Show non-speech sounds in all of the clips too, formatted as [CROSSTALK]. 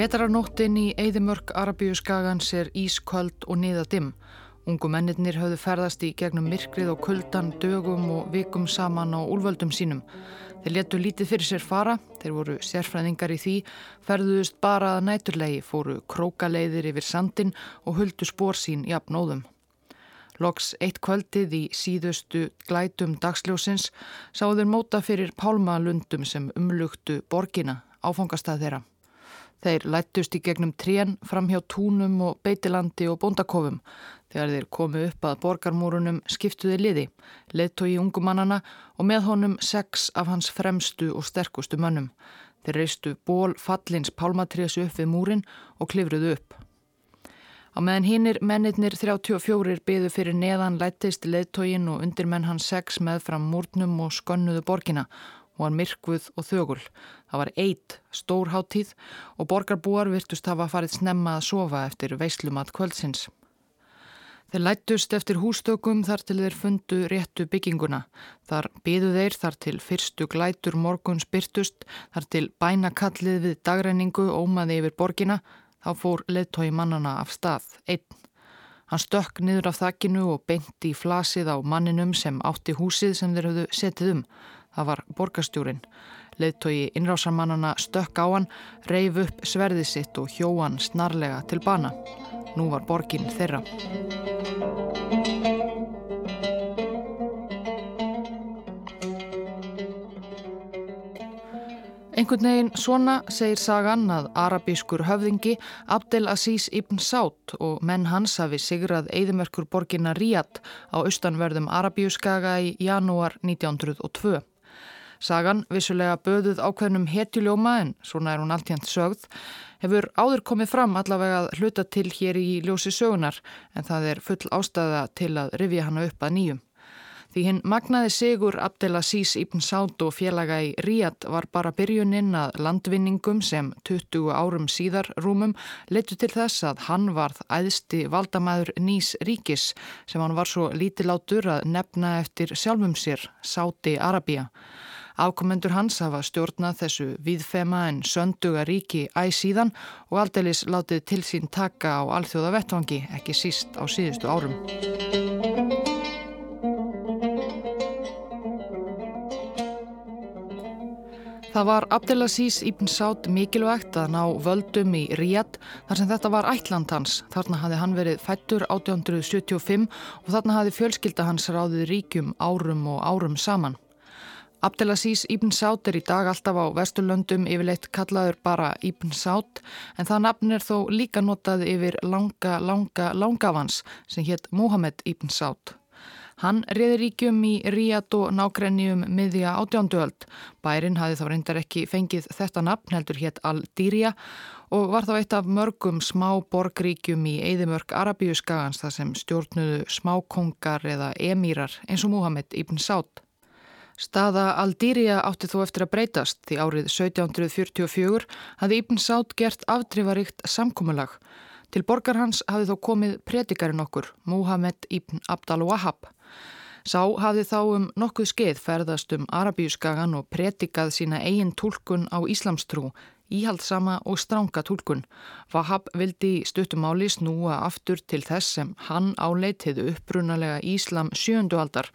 Vetrarnóttin í Eidimörk Arabíu skagans er ísköld og niða dimm. Ungu mennirnir höfðu ferðast í gegnum myrkrið og kuldan, dögum og vikum saman á úlvöldum sínum. Þeir letu lítið fyrir sér fara, þeir voru sérfræðingar í því, ferðuðust bara að næturlegi, fóru krókaleiðir yfir sandin og huldu spór sín jafnóðum. Loks eitt kvöldið í síðustu glætum dagsljósins sáður móta fyrir pálmalundum sem umlugtu borgina, áfangastað þeirra. Þeir lættust í gegnum trén fram hjá túnum og beitilandi og bóndakofum. Þegar þeir komu upp að borgarmúrunum skiptuði liði, leittói ungumannana og með honum sex af hans fremstu og sterkustu mönnum. Þeir reistu ból fallins pálmatriðsu upp við múrin og klifruðu upp. Á meðan hinnir mennirnir 34 byðu fyrir neðan lættist leittóin og undirmenn hans sex með fram múrnum og skönnuðu borgina og hann myrkvuð og þögul. Það var eitt stór háttíð og borgarbúar virtust hafa farið snemma að sofa eftir veislumat kvöldsins. Þeir lættust eftir hústökum þar til þeir fundu réttu bygginguna. Þar byðu þeir þar til fyrstu glætur morguns byrtust, þar til bænakallið við dagreiningu ómaði yfir borgina, þá fór leittói mannana af stað, einn. Hann stökk niður af þakkinu og beinti í flasið á manninum sem átti húsið sem þeir höfðu setið um. Það var borgastjúrin. Leðtogi innrásarmannana stökk á hann, reif upp sverðið sitt og hjóan snarlega til bana. Nú var borgin þeirra. Einhvern veginn svona segir sagan að arabískur höfðingi Abdel Aziz ibn Saud og menn hans hafi sigrað eðimerkur borginna Ríad á austanverðum Arabíuskaga í janúar 1902. Sagan, vissulega böðuð ákveðnum hetjuljóma en svona er hún alltjent sögð, hefur áður komið fram allavega að hluta til hér í ljósi sögunar en það er full ástæða til að rifja hana upp að nýjum. Því hinn magnaði sigur Abdelaziz Ibn Saud og félaga í Ríad var bara byrjuninn að landvinningum sem 20 árum síðar rúmum letu til þess að hann varð æðsti valdamæður nýs ríkis sem hann var svo lítilátur að nefna eftir sjálfum sér, Sáti Arabia. Afkomendur hans hafa stjórnað þessu viðfema en sönduga ríki æsíðan og aldeilis látið til sín taka á alþjóða vettvangi, ekki síst á síðustu árum. Það var Abdelaziz Ibn Saud mikilvægt að ná völdum í Ríad þar sem þetta var ætland hans. Þarna hafði hann verið fættur 1875 og þarna hafði fjölskylda hans ráðið ríkjum árum og árum saman. Abdelaziz Ibn Saud er í dag alltaf á Vesturlöndum yfirleitt kallaður bara Ibn Saud en það nafn er þó líka notað yfir langa, langa, langavans sem hétt Mohamed Ibn Saud. Hann reyði ríkjum í Ríad og nákrennium miðja átjánduöld. Bærin hafi þá reyndar ekki fengið þetta nafn heldur hétt Al-Dirja og var þá eitt af mörgum smá borgríkjum í Eidimörk Arabíuskagans þar sem stjórnuðu smákongar eða emírar eins og Mohamed Ibn Saud. Staða Aldýria átti þó eftir að breytast því árið 1744 hafði Ibn Sátt gert aftrifaríkt samkómulag. Til borgar hans hafði þó komið predikarinn okkur, Muhammed Ibn Abdal Wahab. Sá hafði þá um nokkuð skeið ferðast um Arabíuskagan og predikað sína eigin tólkun á Íslamstrú íhaldsama og stránga tólkun. Vahab vildi stuttumáli snúa aftur til þess sem hann áleitiðu upprunalega Íslam sjöndualdar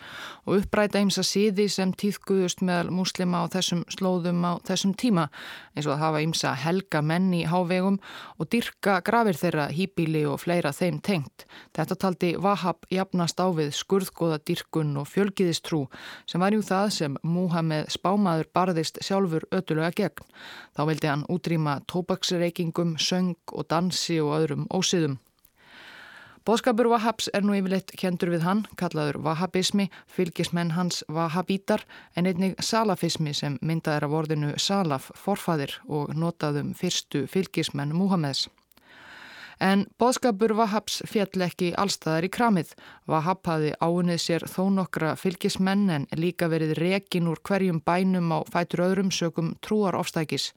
og uppræta að síði sem týðguðust meðal muslima á þessum slóðum á þessum tíma eins og að hafa að helga menn í hávegum og dyrka grafir þeirra hýbíli og fleira þeim tengt. Þetta taldi Vahab jafnast á við skurðgóða dyrkun og fjölgiðistrú sem var jú það sem Múhameð spámaður barðist sjálfur ötulega gegn. Þá vildi hann útrýma tópaksreikingum, söng og dansi og öðrum ósiðum. Bóðskapur Vahabs er nú yfirleitt kendur við hann, kallaður Vahabismi, fylgismenn hans Vahabítar, en einnig Salafismi sem myndaður af orðinu Salaf, forfaðir og notaðum fyrstu fylgismenn Múhameds. En boðskapur Vahabs fjall ekki allstaðar í kramið. Vahab hafi áunnið sér þó nokkra fylgismenn en líka verið rekin úr hverjum bænum á fætur öðrum sögum trúar ofstækis.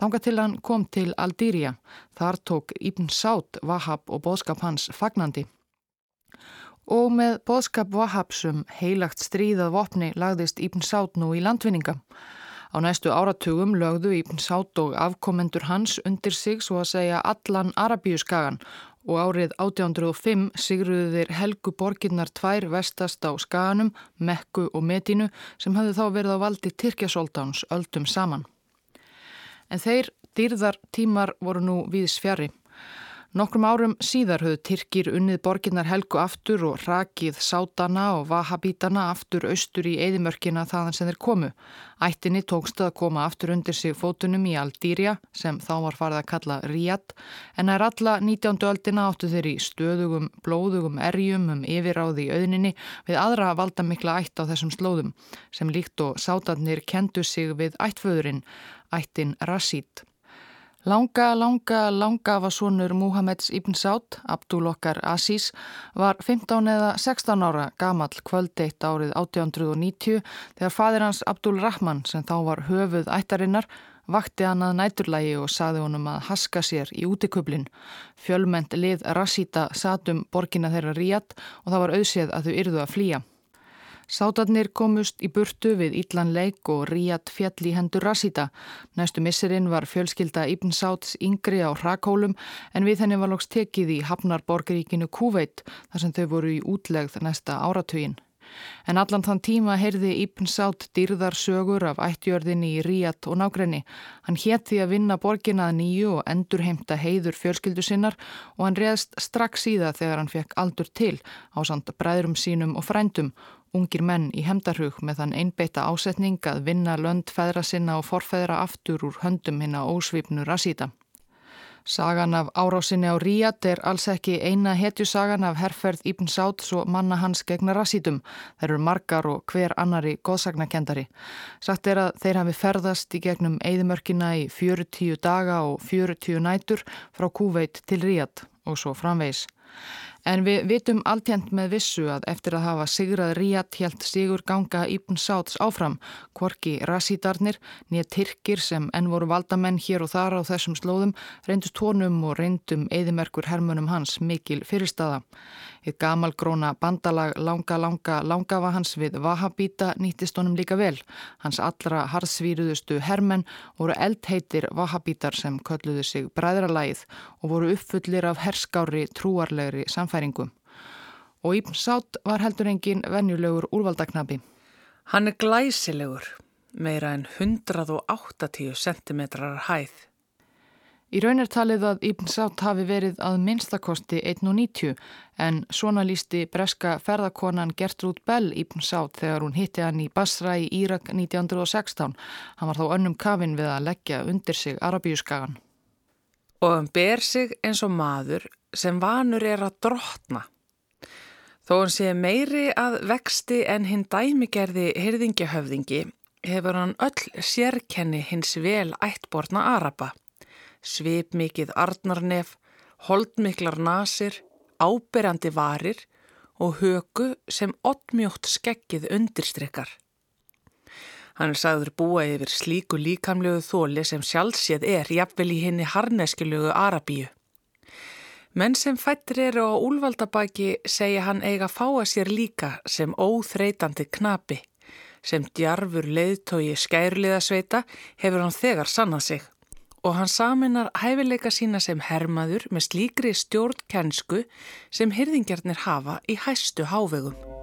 Þanga til hann kom til Aldýria. Þar tók Ibn Sátt Vahab og boðskap hans fagnandi. Og með boðskap Vahabsum heilagt stríðað vopni lagðist Ibn Sátt nú í landvinninga. Á næstu áratugum lögðu Ibn Sátt og afkomendur hans undir sig svo að segja allan Arabíuskagan og árið 1805 sigruðu þeir helgu borginnar tvær vestast á Skaganum, Mekku og Medínu sem hafði þá verið á valdi Tyrkjasóldáns öldum saman. En þeir dýrðar tímar voru nú viðs fjari. Nokkrum árum síðar höfðu Tyrkir unnið borginnar helgu aftur og rakið sátana og vahabítana aftur austur í eðimörkina þaðan sem þeir komu. Ættinni tókst að koma aftur undir sig fótunum í Aldýrja sem þá var farið að kalla Ríad en er alla 19. öldina áttu þeir í stöðugum, blóðugum erjum um yfiráði í auðninni við aðra valdamikla ætt á þessum slóðum sem líkt og sátarnir kendu sig við ættföðurinn, ættin Rasít. Langa, langa, langa var svonur Muhammeds Ibn Sátt, Abdul Okkar Aziz, var 15 eða 16 ára gamall kvöldeitt árið 1890 þegar fadir hans Abdul Rahman sem þá var höfuð ættarinnar vakti hann að næturlægi og saði honum að haska sér í útikublin. Fjölment lið Rasíta satum borgina þeirra ríat og það var auðséð að þau yrðu að flýja. Sátarnir komust í burtu við Ítlan leik og ríat fjall í hendur Rasíta. Næstu misserinn var fjölskylda Ibn Sáts yngri á Hrakólum en við henni var lóks tekið í Hafnarborgaríkinu Kúveit þar sem þau voru í útlegð næsta áratugin. En allan þann tíma heyrði Ibn Sátt dýrðar sögur af ættjörðinni í Ríat og nákrenni. Hann hétt því að vinna borgina að nýju og endurheimta heiður fjölskyldu sinnar og hann reðst strax í það þegar hann fekk aldur til á samt bræðrum sínum og frændum Ungir menn í hemdarhug með þann einbeita ásetning að vinna lönd feðra sinna og forfeðra aftur úr höndum hinn á ósvipnu rasíta. Sagan af árásinni á Ríat er alls ekki eina hetjusagan af herrferð Íbn Sáts og manna hans gegna rasítum. Þeir eru margar og hver annari góðsagnakendari. Sagt er að þeir hafi ferðast í gegnum eigðumörkina í 40 daga og 40 nætur frá Kúveit til Ríat og svo framvegs. En við vitum alltjent með vissu að eftir að hafa sigrað Ríat helt sigur ganga Íbn Sáts áfram, kvorki rasítarnir, nýja tyrkir sem enn voru valdamenn hér og þar á þessum slóðum, reyndust tónum og reyndum eðimerkur hermunum hans mikil fyrirstaða. Eitt gamalgróna bandalag langa langa langa var hans við Vahabíta nýttist honum líka vel. Hans allra harðsvíruðustu hermenn voru eldheitir Vahabítar sem kölluðu sig bræðralægið og voru uppfullir af herskári trúarlegri samfæringum. Og Íbn Sátt var heldur engin venjulegur úrvaldaknabi. Hann er glæsilegur, meira en 180 cm hæð. Í raun er talið að Ibn Sátt hafi verið að minnstakosti 1.90 en svona lísti breska ferðakonan Gertrúd Bell Ibn Sátt þegar hún hitti hann í Basra í Írak 1916. Hann var þá önnum kafin við að leggja undir sig Arabíuskagan. Og hann ber sig eins og maður sem vanur er að drotna. Þó hann sé meiri að vexti en hinn dæmigerði hyrðingjahöfðingi hefur hann öll sérkenni hins vel ættborna Araba svipmikið arnarnef, holdmiklar nasir, áberandi varir og höku sem oddmjótt skeggið undirstrykkar. Hann er sagður búa yfir slíku líkamlegu þóli sem sjálfséð er jafnvel í henni harneskilögu Arabíu. Menn sem fættir eru á úlvaldabæki segja hann eiga fáa sér líka sem óþreytandi knapi. Sem djarfur leiðtói skærliðasveita hefur hann þegar sannað sig og hann saminar hæfileika sína sem hermaður með slíkri stjórnkensku sem hyrðingjarnir hafa í hæstu hávegum.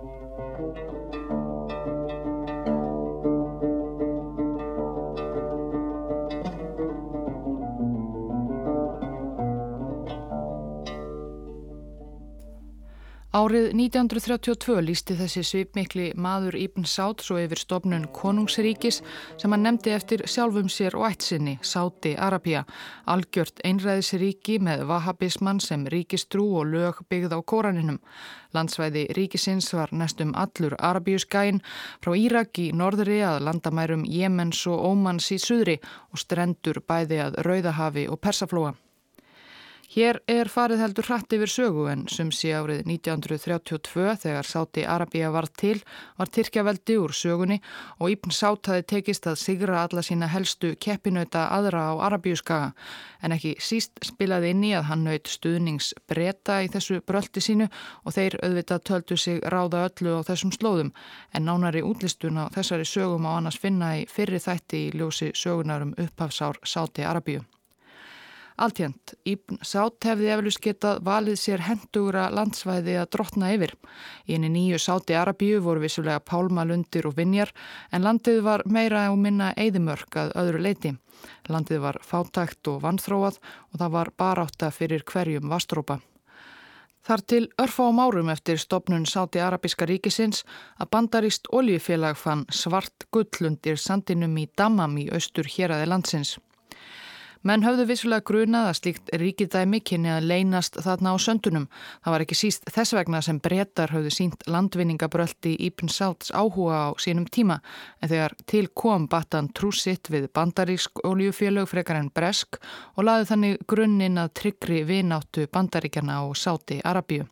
Árið 1932 lísti þessi svipmikli maður Íbn Sátt svo yfir stofnun Konungsríkis sem hann nefndi eftir sjálfum sér og ætsinni, Sáti Arabia, algjört einræðisríki með vahabismann sem ríkistrú og lög byggð á Kóraninum. Landsvæði ríkisins var næstum allur Arabíuskæin frá Írak í norðri að landamærum Jemens og Ómans í suðri og strendur bæði að Rauðahafi og Persaflóa. Hér er farið heldur hratt yfir sögu en sem sé árið 1932 þegar Sáti Arabíja var til var Tyrkjaveldi úr sögunni og Íbn Sát hafi tekist að sigra alla sína helstu keppinauta aðra á Arabíuskaga en ekki síst spilaði inn í að hann naut stuðningsbreta í þessu bröldi sínu og þeir auðvitað töldu sig ráða öllu á þessum slóðum en nánari útlistun á þessari sögum á annars finna í fyrri þætti í ljósi sögunarum upphafsár Sáti Arabíu. Altjent, Íbn Sátt hefði eflust getað valið sér hendugra landsvæði að drotna yfir. Í henni nýju Sátti Arabíu voru vissulega pálmalundir og vinjar en landið var meira og minna eðimörk að öðru leiti. Landið var fátækt og vannþróað og það var barátta fyrir hverjum vastrópa. Þar til örfa á márum eftir stopnun Sáti Arabíska ríkisins að bandarist oljufélag fann svart gullundir sandinum í Dammam í austur hér aðeins landsins. Menn höfðu vissulega grunað að slíkt ríkidæmi kynni að leynast þarna á söndunum. Það var ekki síst þess vegna sem brettar höfðu sínt landvinningabröldi Íbn Sáts áhuga á sínum tíma en þegar til kom battan trúsitt við bandarísk oljufélög frekar en bresk og laði þannig grunninn að tryggri vináttu bandaríkjana og Sáti Arabíu.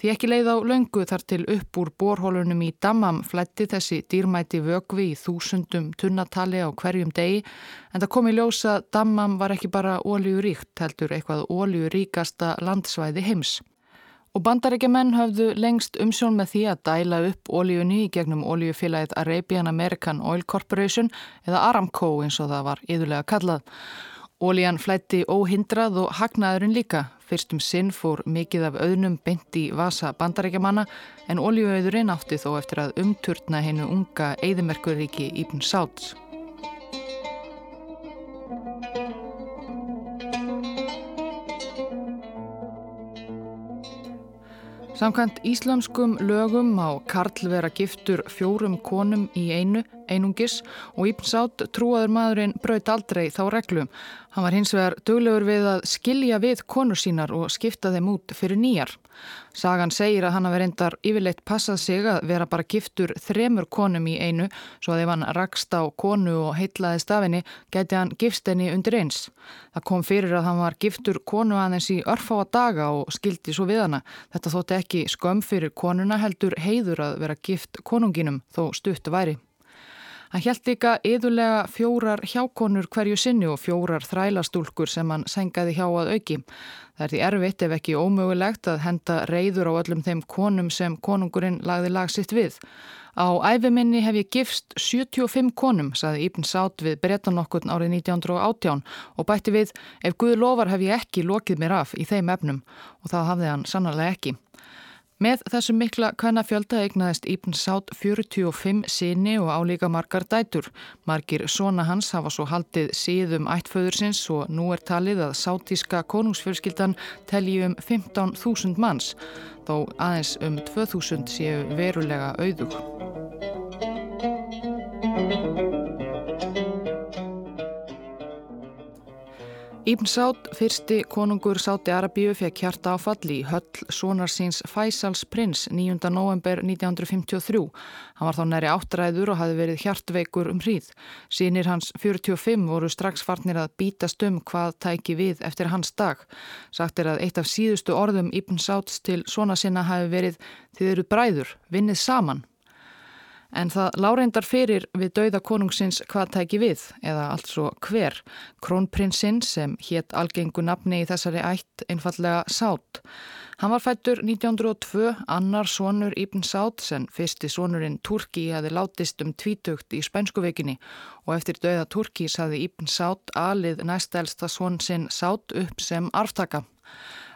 Því ekki leið á löngu þar til upp úr borhólunum í Dammam flætti þessi dýrmæti vögvi í þúsundum tunnatali á hverjum degi en það kom í ljósa Dammam var ekki bara ólíuríkt heldur eitthvað ólíuríkasta landsvæði heims. Og bandarækjumenn höfðu lengst umsjón með því að dæla upp ólíunni í gegnum ólíufélagið Arabian American Oil Corporation eða Aramco eins og það var yðurlega kallað. Ólían flætti óhindrað og hagnaðurinn líka Fyrstum sinn fór mikið af auðnum beint í vasa bandarækjamanna en oljuauðurinn átti þó eftir að umturna hennu unga eigðimerkuríki Íbn Sáts. Samkvæmt íslamskum lögum á Karl vera giftur fjórum konum í einu, einungis og Íbn Sátt trúaður maðurinn braut aldrei þá reglum. Hann var hins vegar döglegur við að skilja við konur sínar og skipta þeim út fyrir nýjar. Sagan segir að hann hafi reyndar yfirleitt passað sig að vera bara giftur þremur konum í einu svo að ef hann rakst á konu og heitlaði stafinni gæti hann gifst henni undir eins. Það kom fyrir að hann var giftur konu aðeins í örfáa daga og skildi svo við hana. Þetta þótti ekki skömm fyrir konuna heldur heiður að vera gift konunginum þó stutt væri. Hann hjælt líka yðurlega fjórar hjákonur hverju sinni og fjórar þrælastúlkur sem hann sengaði hjá að auki. Það er því erfitt ef ekki ómögulegt að henda reyður á öllum þeim konum sem konungurinn lagði lag sitt við. Á æfiminni hef ég gifst 75 konum, saði Íbn Sátt við brettanokkurn árið 1918 og bætti við ef Guð lofar hef ég ekki lokið mér af í þeim efnum og það hafði hann sannarlega ekki. Með þessum mikla kvennafjölda eignaðist Íbn Sátt 45 sinni og álíka margar dætur. Margir svona hans hafa svo haldið síðum ættföðursins og nú er talið að sátíska konungsfjölskyldan telji um 15.000 manns, þó aðeins um 2.000 séu verulega auðug. Íbn Sátt, fyrsti konungur Sátti Arabíu fekk hjarta áfall í höll sonarsins Faisals prins 9. november 1953. Hann var þá næri áttræður og hafi verið hjartveikur um hríð. Sýnir hans 45 voru strax farnir að bítast um hvað tæki við eftir hans dag. Sagt er að eitt af síðustu orðum Íbn Sátts til svona sinna hafi verið þið eru bræður, vinnið saman. En það láreindar fyrir við dauða konungsins hvað tæki við, eða altså hver. Krónprinsinn sem hétt algengu nafni í þessari ætt einfallega Sátt. Hann var fættur 1902, annar sonur Íbn Sátt sem fyrsti sonurinn Turki hafi látist um tvítugt í spænskuvekinni og eftir dauða Turkis hafi Íbn Sátt alið næstelsta son sinn Sátt upp sem arftaka.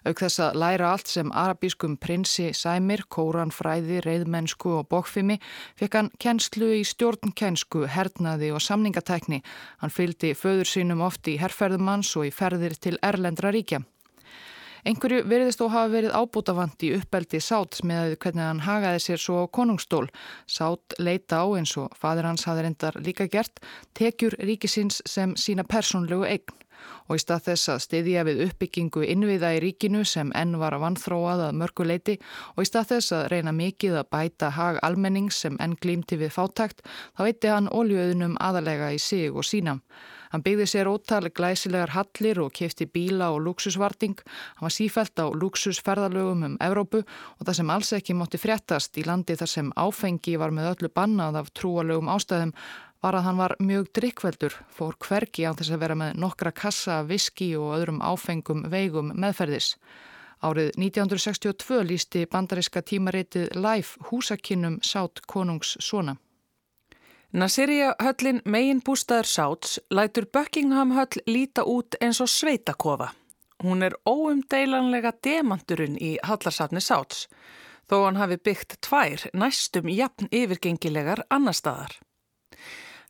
Auk þess að læra allt sem arabískum prinsi sæmir, kóranfræði, reyðmennsku og bókfimi fekk hann kennslu í stjórnkensku, hernaði og samningatækni. Hann fylgdi föður sínum oft í herrferðumanns og í ferðir til Erlendra ríkja. Einhverju veriðist þó hafa verið ábútafant í uppeldi Sáts með hvernig hann hagaði sér svo á konungstól. Sát leita á eins og fadur hans hafði reyndar líka gert, tekjur ríkisins sem sína persónlegu eign og í stað þess að styðja við uppbyggingu innviða í ríkinu sem enn var að vannþróað að mörguleiti og í stað þess að reyna mikið að bæta hag almennings sem enn glýmti við fátækt þá veitti hann óljöðunum aðalega í sig og sína. Hann byggði sér ótal glæsilegar hallir og kefti bíla og luxusvarting. Hann var sífælt á luxusferðalögum um Evrópu og það sem alls ekki mótti fréttast í landi þar sem áfengi var með öllu bannað af trúalögum ástæðum var að hann var mjög drikkveldur, fór hverki á þess að vera með nokkra kassa, viski og öðrum áfengum veigum meðferðis. Árið 1962 lísti bandariska tímaritið Life húsakinnum Sátt konungs svona. Nasirja höllin megin bústaður Sáts lætur Buckingham höll líta út eins og sveitakofa. Hún er óumdeilanlega demanturinn í hallarsafni Sáts, þó hann hafi byggt tvær næstum jafn yfirgengilegar annar staðar.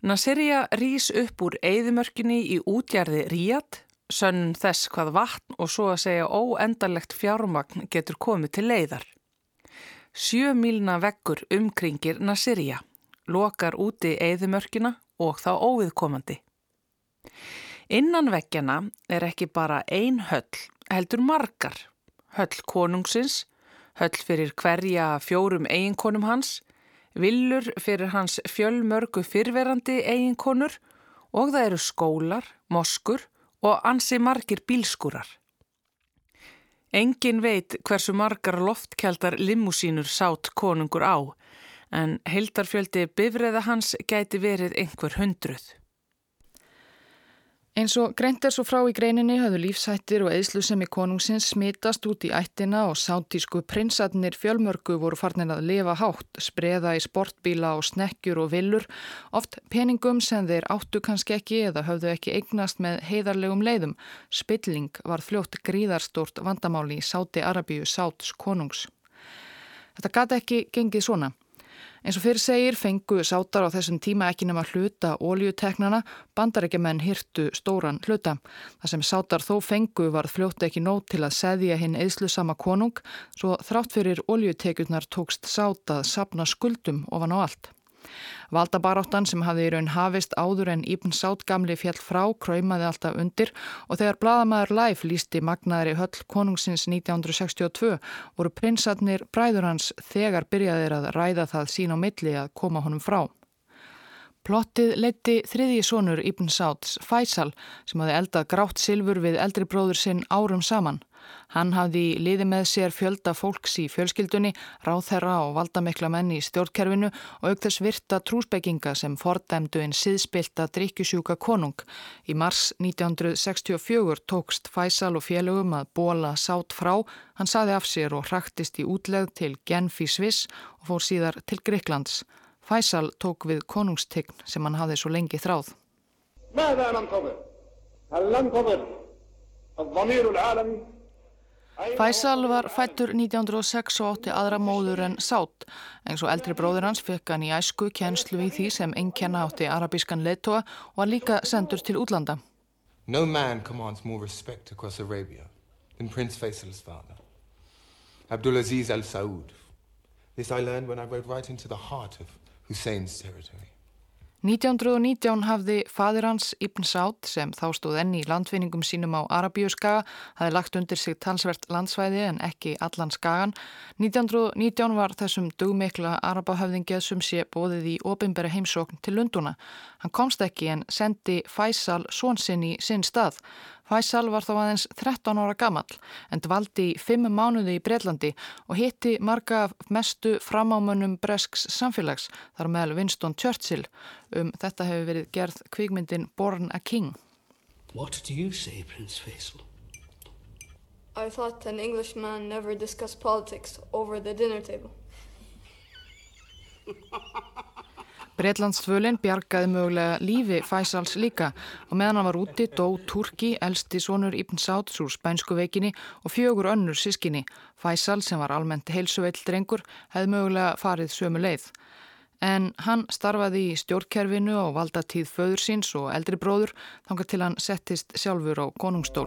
Nasirja rýs upp úr eigðumörkinni í útjarði Ríat, sönnum þess hvað vatn og svo að segja óendalegt fjármagn getur komið til leiðar. Sjö mílna veggur umkringir Nasirja lokar úti eðimörkina og þá óviðkomandi. Innan veggjana er ekki bara ein höll, heldur margar. Höll konungsins, höll fyrir hverja fjórum eiginkonum hans, villur fyrir hans fjölmörgu fyrverandi eiginkonur og það eru skólar, moskur og ansi margir bílskúrar. Engin veit hversu margar loftkjaldar limmusínur sátt konungur á, en heildarfjöldi bifræða hans gæti verið einhver hundruð. Eins og greint er svo frá í greininni hafðu lífsættir og eðslusemi konungsins smitast út í ættina og sátísku prinsatnir fjölmörgu voru farnir að lifa hátt, spreða í sportbíla og snekkjur og villur, oft peningum sem þeir áttu kannski ekki eða höfðu ekki eignast með heiðarlegum leiðum. Spilling var fljótt gríðarstort vandamáli í Sáti Arabíu Sáts konungs. Þetta gati ekki gengið svona. Eins og fyrir segir fengu sátar á þessum tíma ekki nema hluta óljuteknana, bandarækjumenn hirtu stóran hluta. Það sem sátar þó fengu var fljótt ekki nót til að seðja hinn eðslu sama konung, svo þrátt fyrir óljutekjurnar tókst sátað sapna skuldum ofan á allt. Valdabaráttan sem hafði í raun hafist áður en Íbn Sátt gamli fjall frá kræmaði alltaf undir og þegar Bladamæður Læf lísti magnaðri höll konungsins 1962 voru prinsatnir bræður hans þegar byrjaðir að ræða það sín á milli að koma honum frá. Plottið leiti þriðji sonur Íbn Sátts, Faisal, sem hafði eldað grátt silfur við eldri bróður sinn árum saman. Hann hafði liði með sér fjölda fólks í fjölskyldunni, ráþherra og valdamikla menn í stjórnkerfinu og aukþess virta trúsbegginga sem fordæmdu en siðspilta drikkjusjúka konung. Í mars 1964 tókst Faisal og félögum að bóla sátt frá, hann saði af sér og hraktist í útlegð til Genf í Sviss og fór síðar til Greiklands. Faisal tók við konungstegn sem hann hafði svo lengi þráð. Mæða er hann komið? Hann er hann komið? Það er það mýrul alami? Faisal var fættur 1906 og átti aðra móður en sátt. En svo eldri bróður hans fekk hann í æsku kjenslu í því sem einnkenna átti arabískan leittóa og var líka sendur til útlanda. No man commands more respect across Arabia than Prince Faisal's father. Abdulaziz al-Saud. This I learned when I rode right into the heart of Hussein's territory. 1919 hafði fadir hans Ibn Sátt sem þá stóð enni í landvinningum sínum á Arabíuskaga hafði lagt undir sig talsvert landsvæði en ekki allan skagan. 1919 var þessum dugmikla Arabahöfðingið sem sé bóðið í ofinbæri heimsókn til Lunduna. Hann komst ekki en sendi Faisal svonsinn í sinn stað. Faisal var þá aðeins 13 ára gammal en dvaldi í 5 mánuði í Breitlandi og hitti marga mestu framámönnum Bresks samfélags þar meðal Winston Churchill. Um þetta hefur verið gerð kvikmyndin Born a King. What do you say, Prince Faisal? I thought an Englishman never discussed politics over the dinner table. [LAUGHS] Breitlandstvölinn bjargaði mögulega lífi Faisals líka og meðan hann var úti dó Turki, elsti sonur Ibn Sáts úr spænsku veikinni og fjögur önnur sískinni. Faisal sem var almennt heilsuveill drengur hefði mögulega farið sömu leið. En hann starfaði í stjórnkerfinu og valda tíð föður síns og eldri bróður þangar til hann settist sjálfur á konungstól.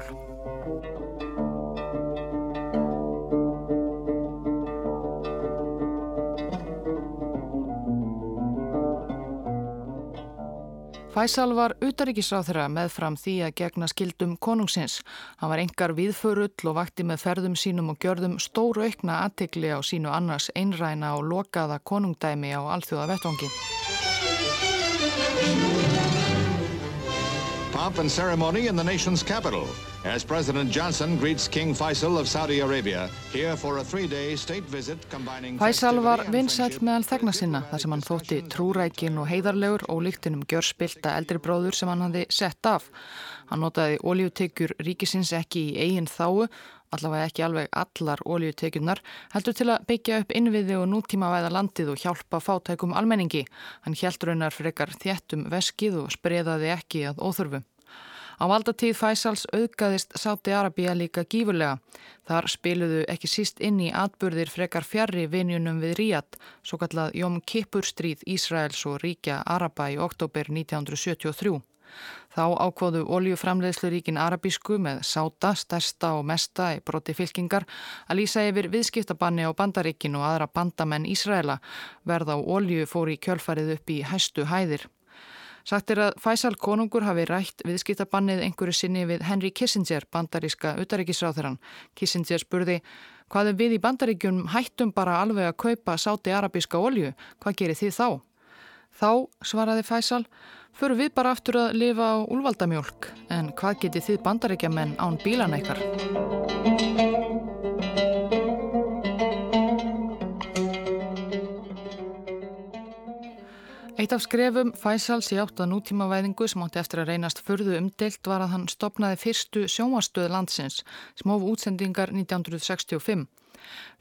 Fæsal var utaríkisráþurra með fram því að gegna skildum konungsins. Hann var engar viðförull og vakti með ferðum sínum og gjörðum stóru aukna aðtikli á sínu annars einræna og lokaða konungdæmi á alþjóða vettvangi. pomp and ceremony in the nation's capital as President Johnson greets King Faisal of Saudi Arabia here for a three-day state visit combining Faisal var vinsæll meðal þegna sinna þar sem hann þótti trúrækin og heiðarlegur og líktinum gjörspilta eldri bróður sem hann hafði sett af. Hann notaði ólíutekjur ríkisins ekki í eigin þáu allavega ekki alveg allar ólíutekjurnar, heldur til að byggja upp innviði og nútíma væða landið og hjálpa fátækum almenningi. Hann hjælt raunar frekar þéttum veskið og spreðaði ekki að óþörfu. Á valdatíð Fæsals auðgaðist Sáti Arabíja líka gífurlega. Þar spiluðu ekki síst inn í atburðir frekar fjarrri vinjunum við Ríad, svo kallað Jóm Kippur stríð Ísraels og ríkja Araba í oktober 1973. Þá ákvoðu oljuframleiðsluríkin arabísku með sáta, stærsta og mesta í broti fylkingar að lýsa yfir viðskiptabanni á bandaríkin og aðra bandamenn Ísraela verð á olju fór í kjölfarið upp í hæstu hæðir. Sagt er að Faisal konungur hafi rætt viðskiptabannið einhverju sinni við Henry Kissinger, bandaríska utaríkisráþurann. Kissinger spurði, hvað er við í bandaríkjum hættum bara alveg að kaupa sáti arabíska olju? Hvað gerir þið þá? Þá, svaraði Faisal, förum við bara aftur að lifa á úlvaldamjólk. En hvað getið þið bandaríkjamenn án bílan eitthvað? Eitt af skrefum Faisals í átt að nútímavæðingu sem átti eftir að reynast förðu umdelt var að hann stopnaði fyrstu sjónvastöð landsins, smóf útsendingar 1965.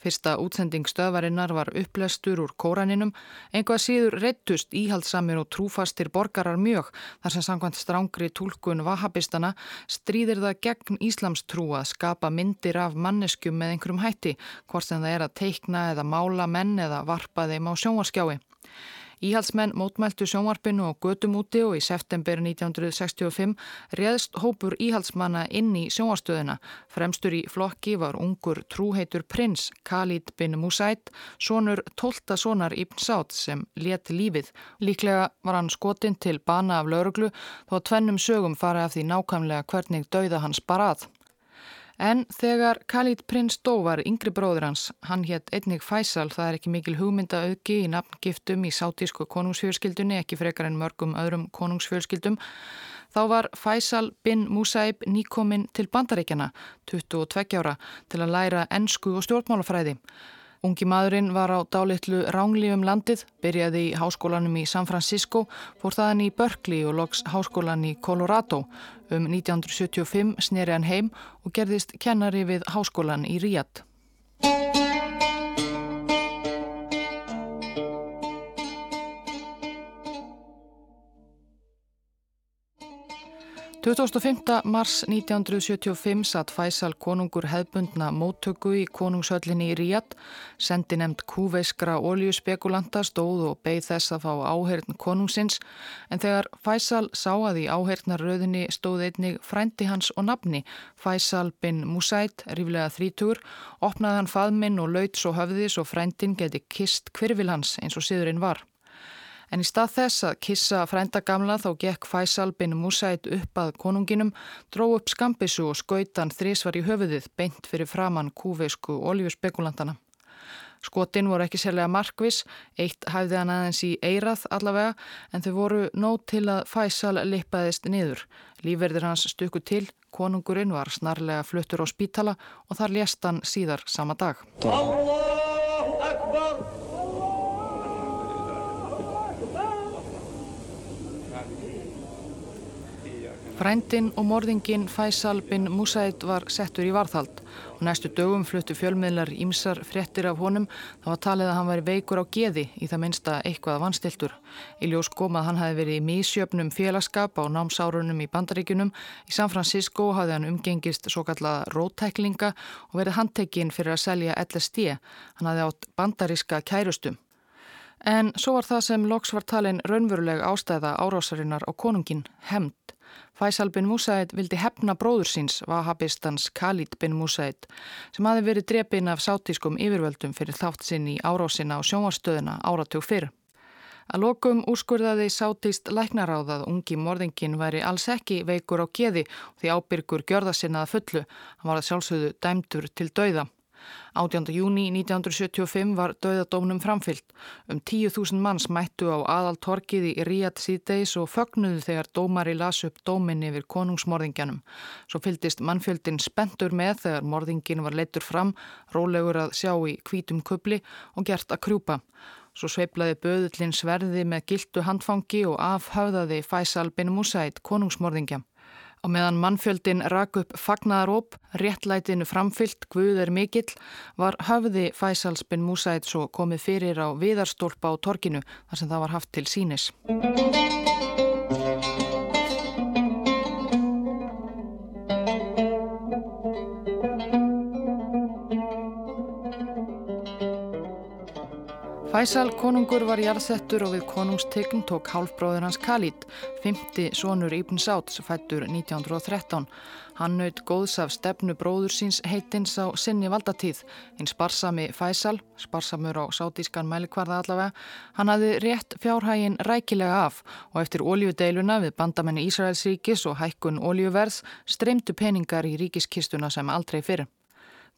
Fyrsta útsending stöðvarinnar var upplestur úr kóraninum, einhvað síður reyttust íhaldsamir og trúfastir borgarar mjög þar sem samkvæmt strángri tólkun vahabistana stríðir það gegn Íslamstrú að skapa myndir af manneskjum með einhverjum hætti, hvort sem það er að teikna eða mála menn eða varpa þeim á sjónvaskjái. Íhalsmenn mótmæltu sjónvarpinu og götum úti og í september 1965 réðst hópur íhalsmanna inn í sjónvarstöðuna. Fremstur í flokki var ungur trúheitur prins Khalid bin Musaid, sonur tólta sonar Ibn Saud sem let lífið. Líklega var hann skotinn til bana af lauruglu þó tvennum sögum fara af því nákvæmlega hvernig dauða hans barað. En þegar Khalid prins dó var yngri bróður hans, hann hétt einnig Faisal, það er ekki mikil hugmynda auki í nafngiftum í sátísku konungsfjölskyldunni, ekki frekar en mörgum öðrum konungsfjölskyldum, þá var Faisal bin Musaib nýkominn til bandaríkjana, 22 ára, til að læra ennsku og stjórnmálafræði. Ungi maðurinn var á dálitlu ránglífum landið, byrjaði í háskólanum í San Francisco, fór þaðan í Berkeley og loks háskólan í Colorado. Um 1975 sneri hann heim og gerðist kennari við háskólan í Ríad. 25. mars 1975 satt Faisal konungur hefbundna móttöku í konungshöllinni í Ríad, sendi nefnd kúveiskra oljuspekulanta stóð og beigð þess að fá áheirn konungsins, en þegar Faisal sá að í áheirnarröðinni stóð einnig frændi hans og nafni, Faisal bin Musaid, ríflega þrítúr, opnaði hann faðminn og laut svo höfðis og frændin geti kist kvirfil hans eins og síðurinn var. En í stað þess að kissa frænda gamla þá gekk Faisal bin Musaid upp að konunginum, dró upp skambissu og skautan þrísvar í höfuðið beint fyrir framann kúveisku oljuspekulantana. Skotin voru ekki sérlega markvis, eitt hæfði hann aðeins í eirað allavega en þau voru nót til að Faisal lippaðist niður. Lífverðir hans stukku til, konungurinn var snarlega fluttur á spítala og þar lést hann síðar sama dag. Allahu Akbar! Frændin og morðingin Faisal bin Musaid var settur í varðhald og næstu dögum fluttu fjölmiðlar ímsar fréttir af honum þá var talið að hann væri veikur á geði í það minnsta eitthvað vanstiltur. Í ljós kom að hann hafi verið í mísjöfnum félagskap á námsárunum í bandaríkunum. Í San Francisco hafði hann umgengist svo kallaða rótæklinga og verið handtekinn fyrir að selja LSD. Hann hafði átt bandaríska kærustum. En svo var það sem loks var talin raunveruleg ástæða árásarinnar á konungin, hemd. Faisal bin Musaid vildi hefna bróður síns, vahabistans Khalid bin Musaid, sem hafi verið drepin af sátískum yfirvöldum fyrir þátt sinn í árásina á sjónvarstöðuna áratug fyrr. Að lokum úrskurðaði sátíst læknaráðað ungi morðingin væri alls ekki veikur á geði því ábyrgur gjörða sinnaða fullu. Hann var að sjálfsögðu dæmdur til dauða. 18. júni 1975 var döðadómnum framfyllt. Um 10.000 manns mættu á aðal torkið í Ríad síðdeis og fögnuðu þegar dómari las upp dómin yfir konungsmorðingjanum. Svo fyldist mannfjöldin spentur með þegar morðingin var leittur fram, rólegur að sjá í kvítum kubli og gert að krjúpa. Svo sveiplaði böðullin sverði með gildu handfangi og afhauðaði Faisal bin Musaid konungsmorðingja. Og meðan mannfjöldin rak upp fagnaðaróp, réttlætinu framfyllt, guð er mikill, var höfði bin Musaid svo komið fyrir á viðarstólpa á torkinu þar sem það var haft til sínis. Faisal konungur var jarðsettur og við konungstegn tók hálfbróður hans Khalid, fymti sonur Ibn Sáts, fættur 1913. Hann naut góðs af stefnu bróður síns heitins á sinni valdatíð. Hinn sparsami Faisal, sparsamur á sátískan mælikvarða allavega, hann hafði rétt fjárhægin rækilega af og eftir óljudeiluna við bandamenni Ísraelsríkis og hækkun óljuverðs streymdu peningar í ríkiskistuna sem aldrei fyrir.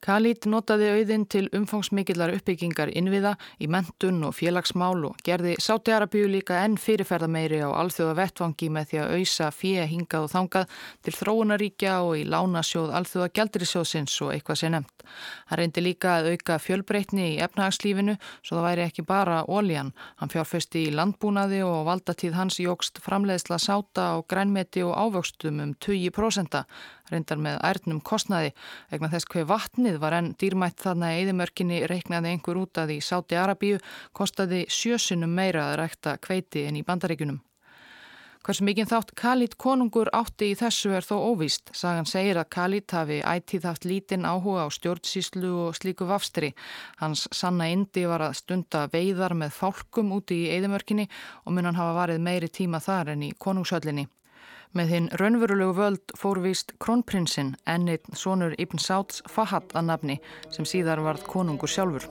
Khalid notaði auðin til umfangsmikillar uppbyggingar innviða í mentun og félagsmál og gerði Sáti Arabíu líka enn fyrirferða meiri á alþjóða vettvangi með því að auðsa fíja hingað og þangað til þróunaríkja og í lánasjóð alþjóða gældurisjóðsins og eitthvað sé nefnt. Hann reyndi líka að auka fjölbreytni í efnahagslífinu svo það væri ekki bara óljan. Hann fjárfesti í landbúnaði og valdatíð hans jógst framleiðsla sáta og grænmeti og ávöxtum um 20% reyndar með ærnum kostnaði vegna þess hver vatnið var enn dýrmætt þarna eðimörkinni reiknaði einhver út að í Sáti Arabíu kostaði sjösunum meira að rækta kveiti en í bandaríkunum. Hvers mikinn þátt Khalid konungur átti í þessu er þó óvíst. Sagan segir að Khalid hafi ætið haft lítinn áhuga á stjórnsíslu og slíku vafstri. Hans sanna indi var að stunda veiðar með fálkum úti í eðimörkinni og mun hann hafa varið meiri tíma þar en í konungshöllinni. Með hinn raunverulegu völd fórvist kronprinsinn ennitt sonur Ibn Sáts Fahad að nafni sem síðar varð konungur sjálfur.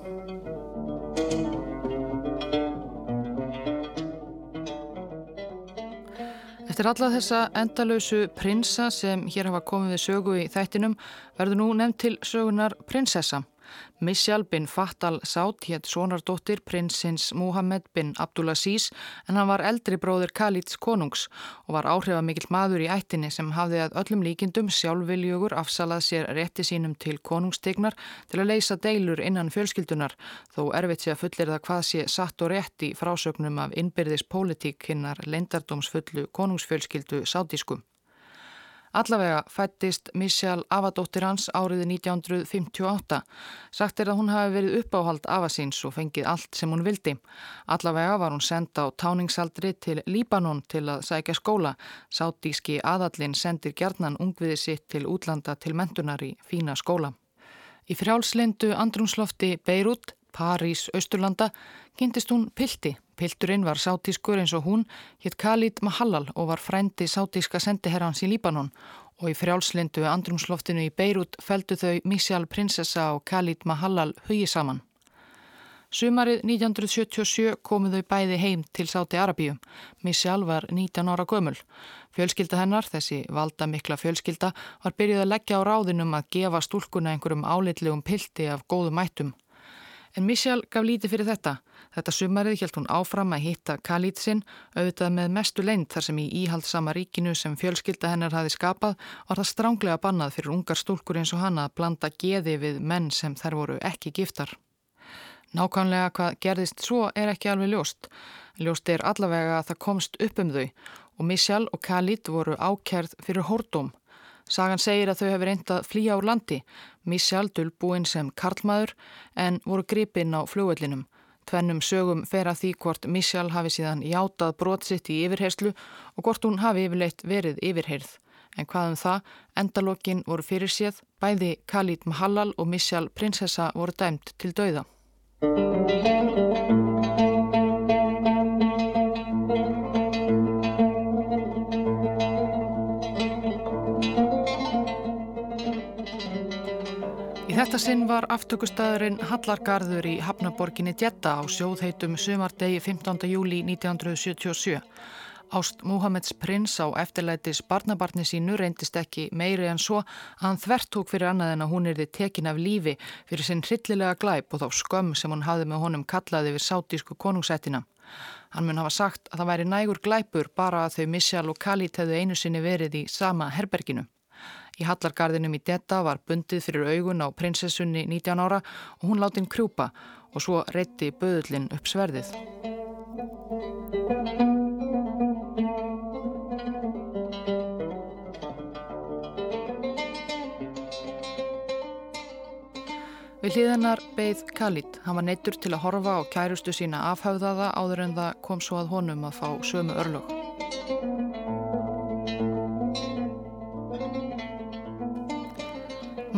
Eftir alla þessa endalösu prinsa sem hér hafa komið við sögu í þættinum verður nú nefnt til sögunar prinsessa. Misjal bin Fattal Sátt hétt sonardóttir prinsins Muhammed bin Abdulaziz en hann var eldri bróður Khalid's konungs og var áhrifamikill maður í ættinni sem hafði að öllum líkindum sjálfviljögur afsalað sér rétti sínum til konungstegnar til að leysa deilur innan fjölskyldunar þó erfitt sé að fullir það hvað sé satt og rétt í frásögnum af innbyrðis pólitík hinnar leindardómsfullu konungsfjölskyldu sátískum. Allavega fættist Michelle Avadóttir hans árið 1958. Sagt er að hún hafi verið uppáhald Avasins og fengið allt sem hún vildi. Allavega var hún senda á táningsaldri til Líbanon til að sækja skóla. Sátíski aðallin sendir gerðnan ungviði sitt til útlanda til mentunar í fína skóla. Í frjálslindu andrumslofti Beirut, París, Östurlanda, kynntist hún Pilti Pilturinn var sátískur eins og hún, hitt Khalid Mahallal og var frændi sátíska sendiherrans í Líbanon og í frjálslindu andrumsloftinu í Beirut feldu þau Misjál prinsessa og Khalid Mahallal hugi saman. Sumarið 1977 komu þau bæði heim til Sáti Arabíu. Misjál var 19 ára gömul. Fjölskylda hennar, þessi valda mikla fjölskylda, var byrjuð að leggja á ráðinum að gefa stúlkuna einhverjum álitlegum pilti af góðu mættum. En Misjál gaf lítið fyrir þetta. Þetta sumarið hjælt hún áfram að hitta Khalid sinn, auðvitað með mestu leint þar sem í íhaldsama ríkinu sem fjölskylda hennar hafi skapað var það stránglega bannað fyrir ungar stúlkur eins og hana að blanda geði við menn sem þær voru ekki giftar. Nákvæmlega hvað gerðist svo er ekki alveg ljóst. Ljóst er allavega að það komst upp um þau og Misjál og Khalid voru ákjærð fyrir hórdóm. Sagan segir að þau hefur reyndað flýja úr landi, Misjál dulbúinn sem karlmaður en voru gripinn á fljóðvellinum. Tvennum sögum fer að því hvort Michal hafi síðan játað brotsitt í yfirherslu og hvort hún hafi yfirleitt verið yfirheyrð. En hvað um það, endalokkin voru fyrir séð, bæði Khalid Mahallal og Michal prinsessa voru dæmt til dauða. Þetta sinn var aftökustæðurinn Hallargarður í Hafnaborginni Djetta á sjóðheitum sumardegi 15. júli 1977. Ást Múhammeds prins á eftirlætis barnabarni sínu reyndist ekki meiri en svo að hann þvert tók fyrir annað en að hún erði tekin af lífi fyrir sinn hryllilega glæp og þá skömm sem hún hafði með honum kallaði við sátísku konungsættina. Hann mun hafa sagt að það væri nægur glæpur bara að þau Missjál og Khalid hefðu einu sinni verið í sama herberginu. Í Hallargarðinum í Detta var bundið fyrir augun á prinsessunni 19 ára og hún láti hinn krjúpa og svo reytti böðullin upp sverðið. Við hliðinar beigð Khalid. Hann var neittur til að horfa á kærustu sína afhauðaða áður en það kom svo að honum að fá sömu örlög.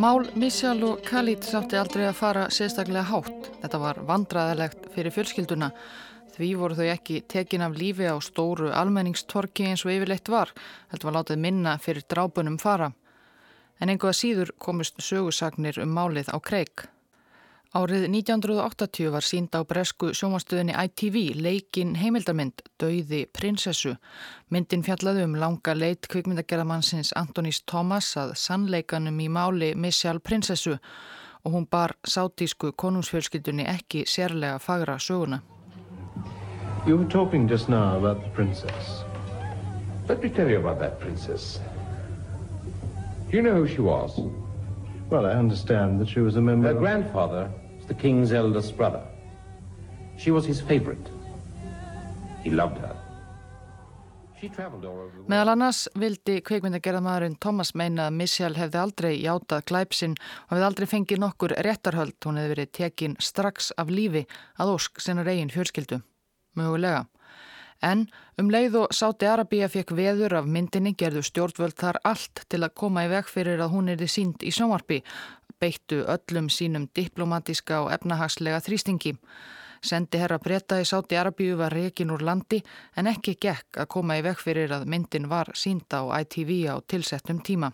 Mál Missjál og Khalid sátti aldrei að fara sérstaklega hátt. Þetta var vandraðilegt fyrir fjölskylduna. Því voru þau ekki tekin af lífi á stóru almenningstorki eins og yfirleitt var. Þetta var látið minna fyrir drápunum fara. En einhverja síður komist sögursagnir um málið á kreik. Árið 1980 var sínd á bresku sjómanstöðinni ITV leikin heimildarmynd Dauði prinsessu. Myndin fjallaði um langa leit kvikmyndagerðamannsins Antonis Thomas að sannleikanum í máli Missjál prinsessu og hún bar sátísku konungsfjölskyldunni ekki sérlega fagra söguna. You were talking just now about the princess. Let me tell you about that princess. Do you know who she was? Well, I understand that she was a member Her grandfather the king's eldest brother. She was his favorite. He loved her. Meðal annars vildi kveikmyndagerðamæðurinn Thomas meina að Michelle hefði aldrei játað glæpsinn og hefði aldrei fengið nokkur réttarhöld. Hún hefði verið tekin strax af lífi að ósk sinna reygin fjölskyldu. Mögulega. En um leið og Sáti Arabíja fekk veður af myndinni gerðu stjórnvöld þar allt til að koma í veg fyrir að hún erði sínd í sjónvarpi beittu öllum sínum diplomatiska og efnahagslega þrýstingi. Sendi herra breyta í Sáti Arabíu var rekin úr landi en ekki gekk að koma í vekk fyrir að myndin var sínda á ITV á tilsettum tíma.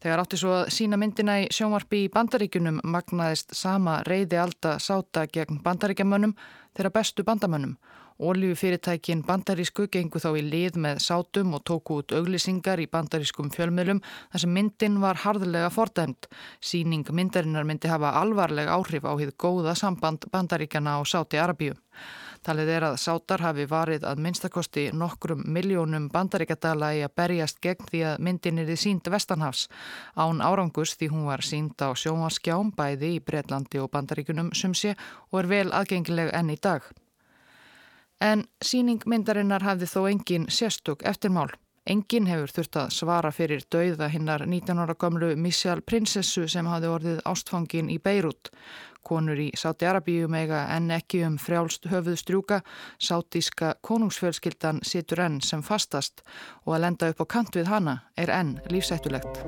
Þegar átti svo að sína myndina í sjónvarpi í bandaríkunum magnaðist sama reyði alda sáta gegn bandaríkjamönnum þeirra bestu bandamönnum Ólífufyrirtækin bandarísku gengu þá í lið með sátum og tóku út auglisingar í bandarískum fjölmjölum þar sem myndin var harðlega fordæmt. Síning myndarinnar myndi hafa alvarleg áhrif á hið góða samband bandaríkjana á Sáti Arabíu. Talið er að sátar hafi varið að minnstakosti nokkrum miljónum bandaríkjadala í að berjast gegn því að myndin er í sínd Vestanhafs. Án árangus því hún var sínd á sjóaskjám bæði í Breitlandi og bandaríkunum sumsi og er vel aðgengileg enn í dag. En síning myndarinnar hafði þó engin sérstök eftirmál. Engin hefur þurft að svara fyrir dauða hinnar 19 ára gamlu Missjál prinsessu sem hafði orðið ástfangin í Beirut. Konur í Sáti Arabíu mega enn ekki um frjálst höfuð strjúka. Sátíska konungsfjölskyldan situr enn sem fastast og að lenda upp á kant við hana er enn lífsættulegt.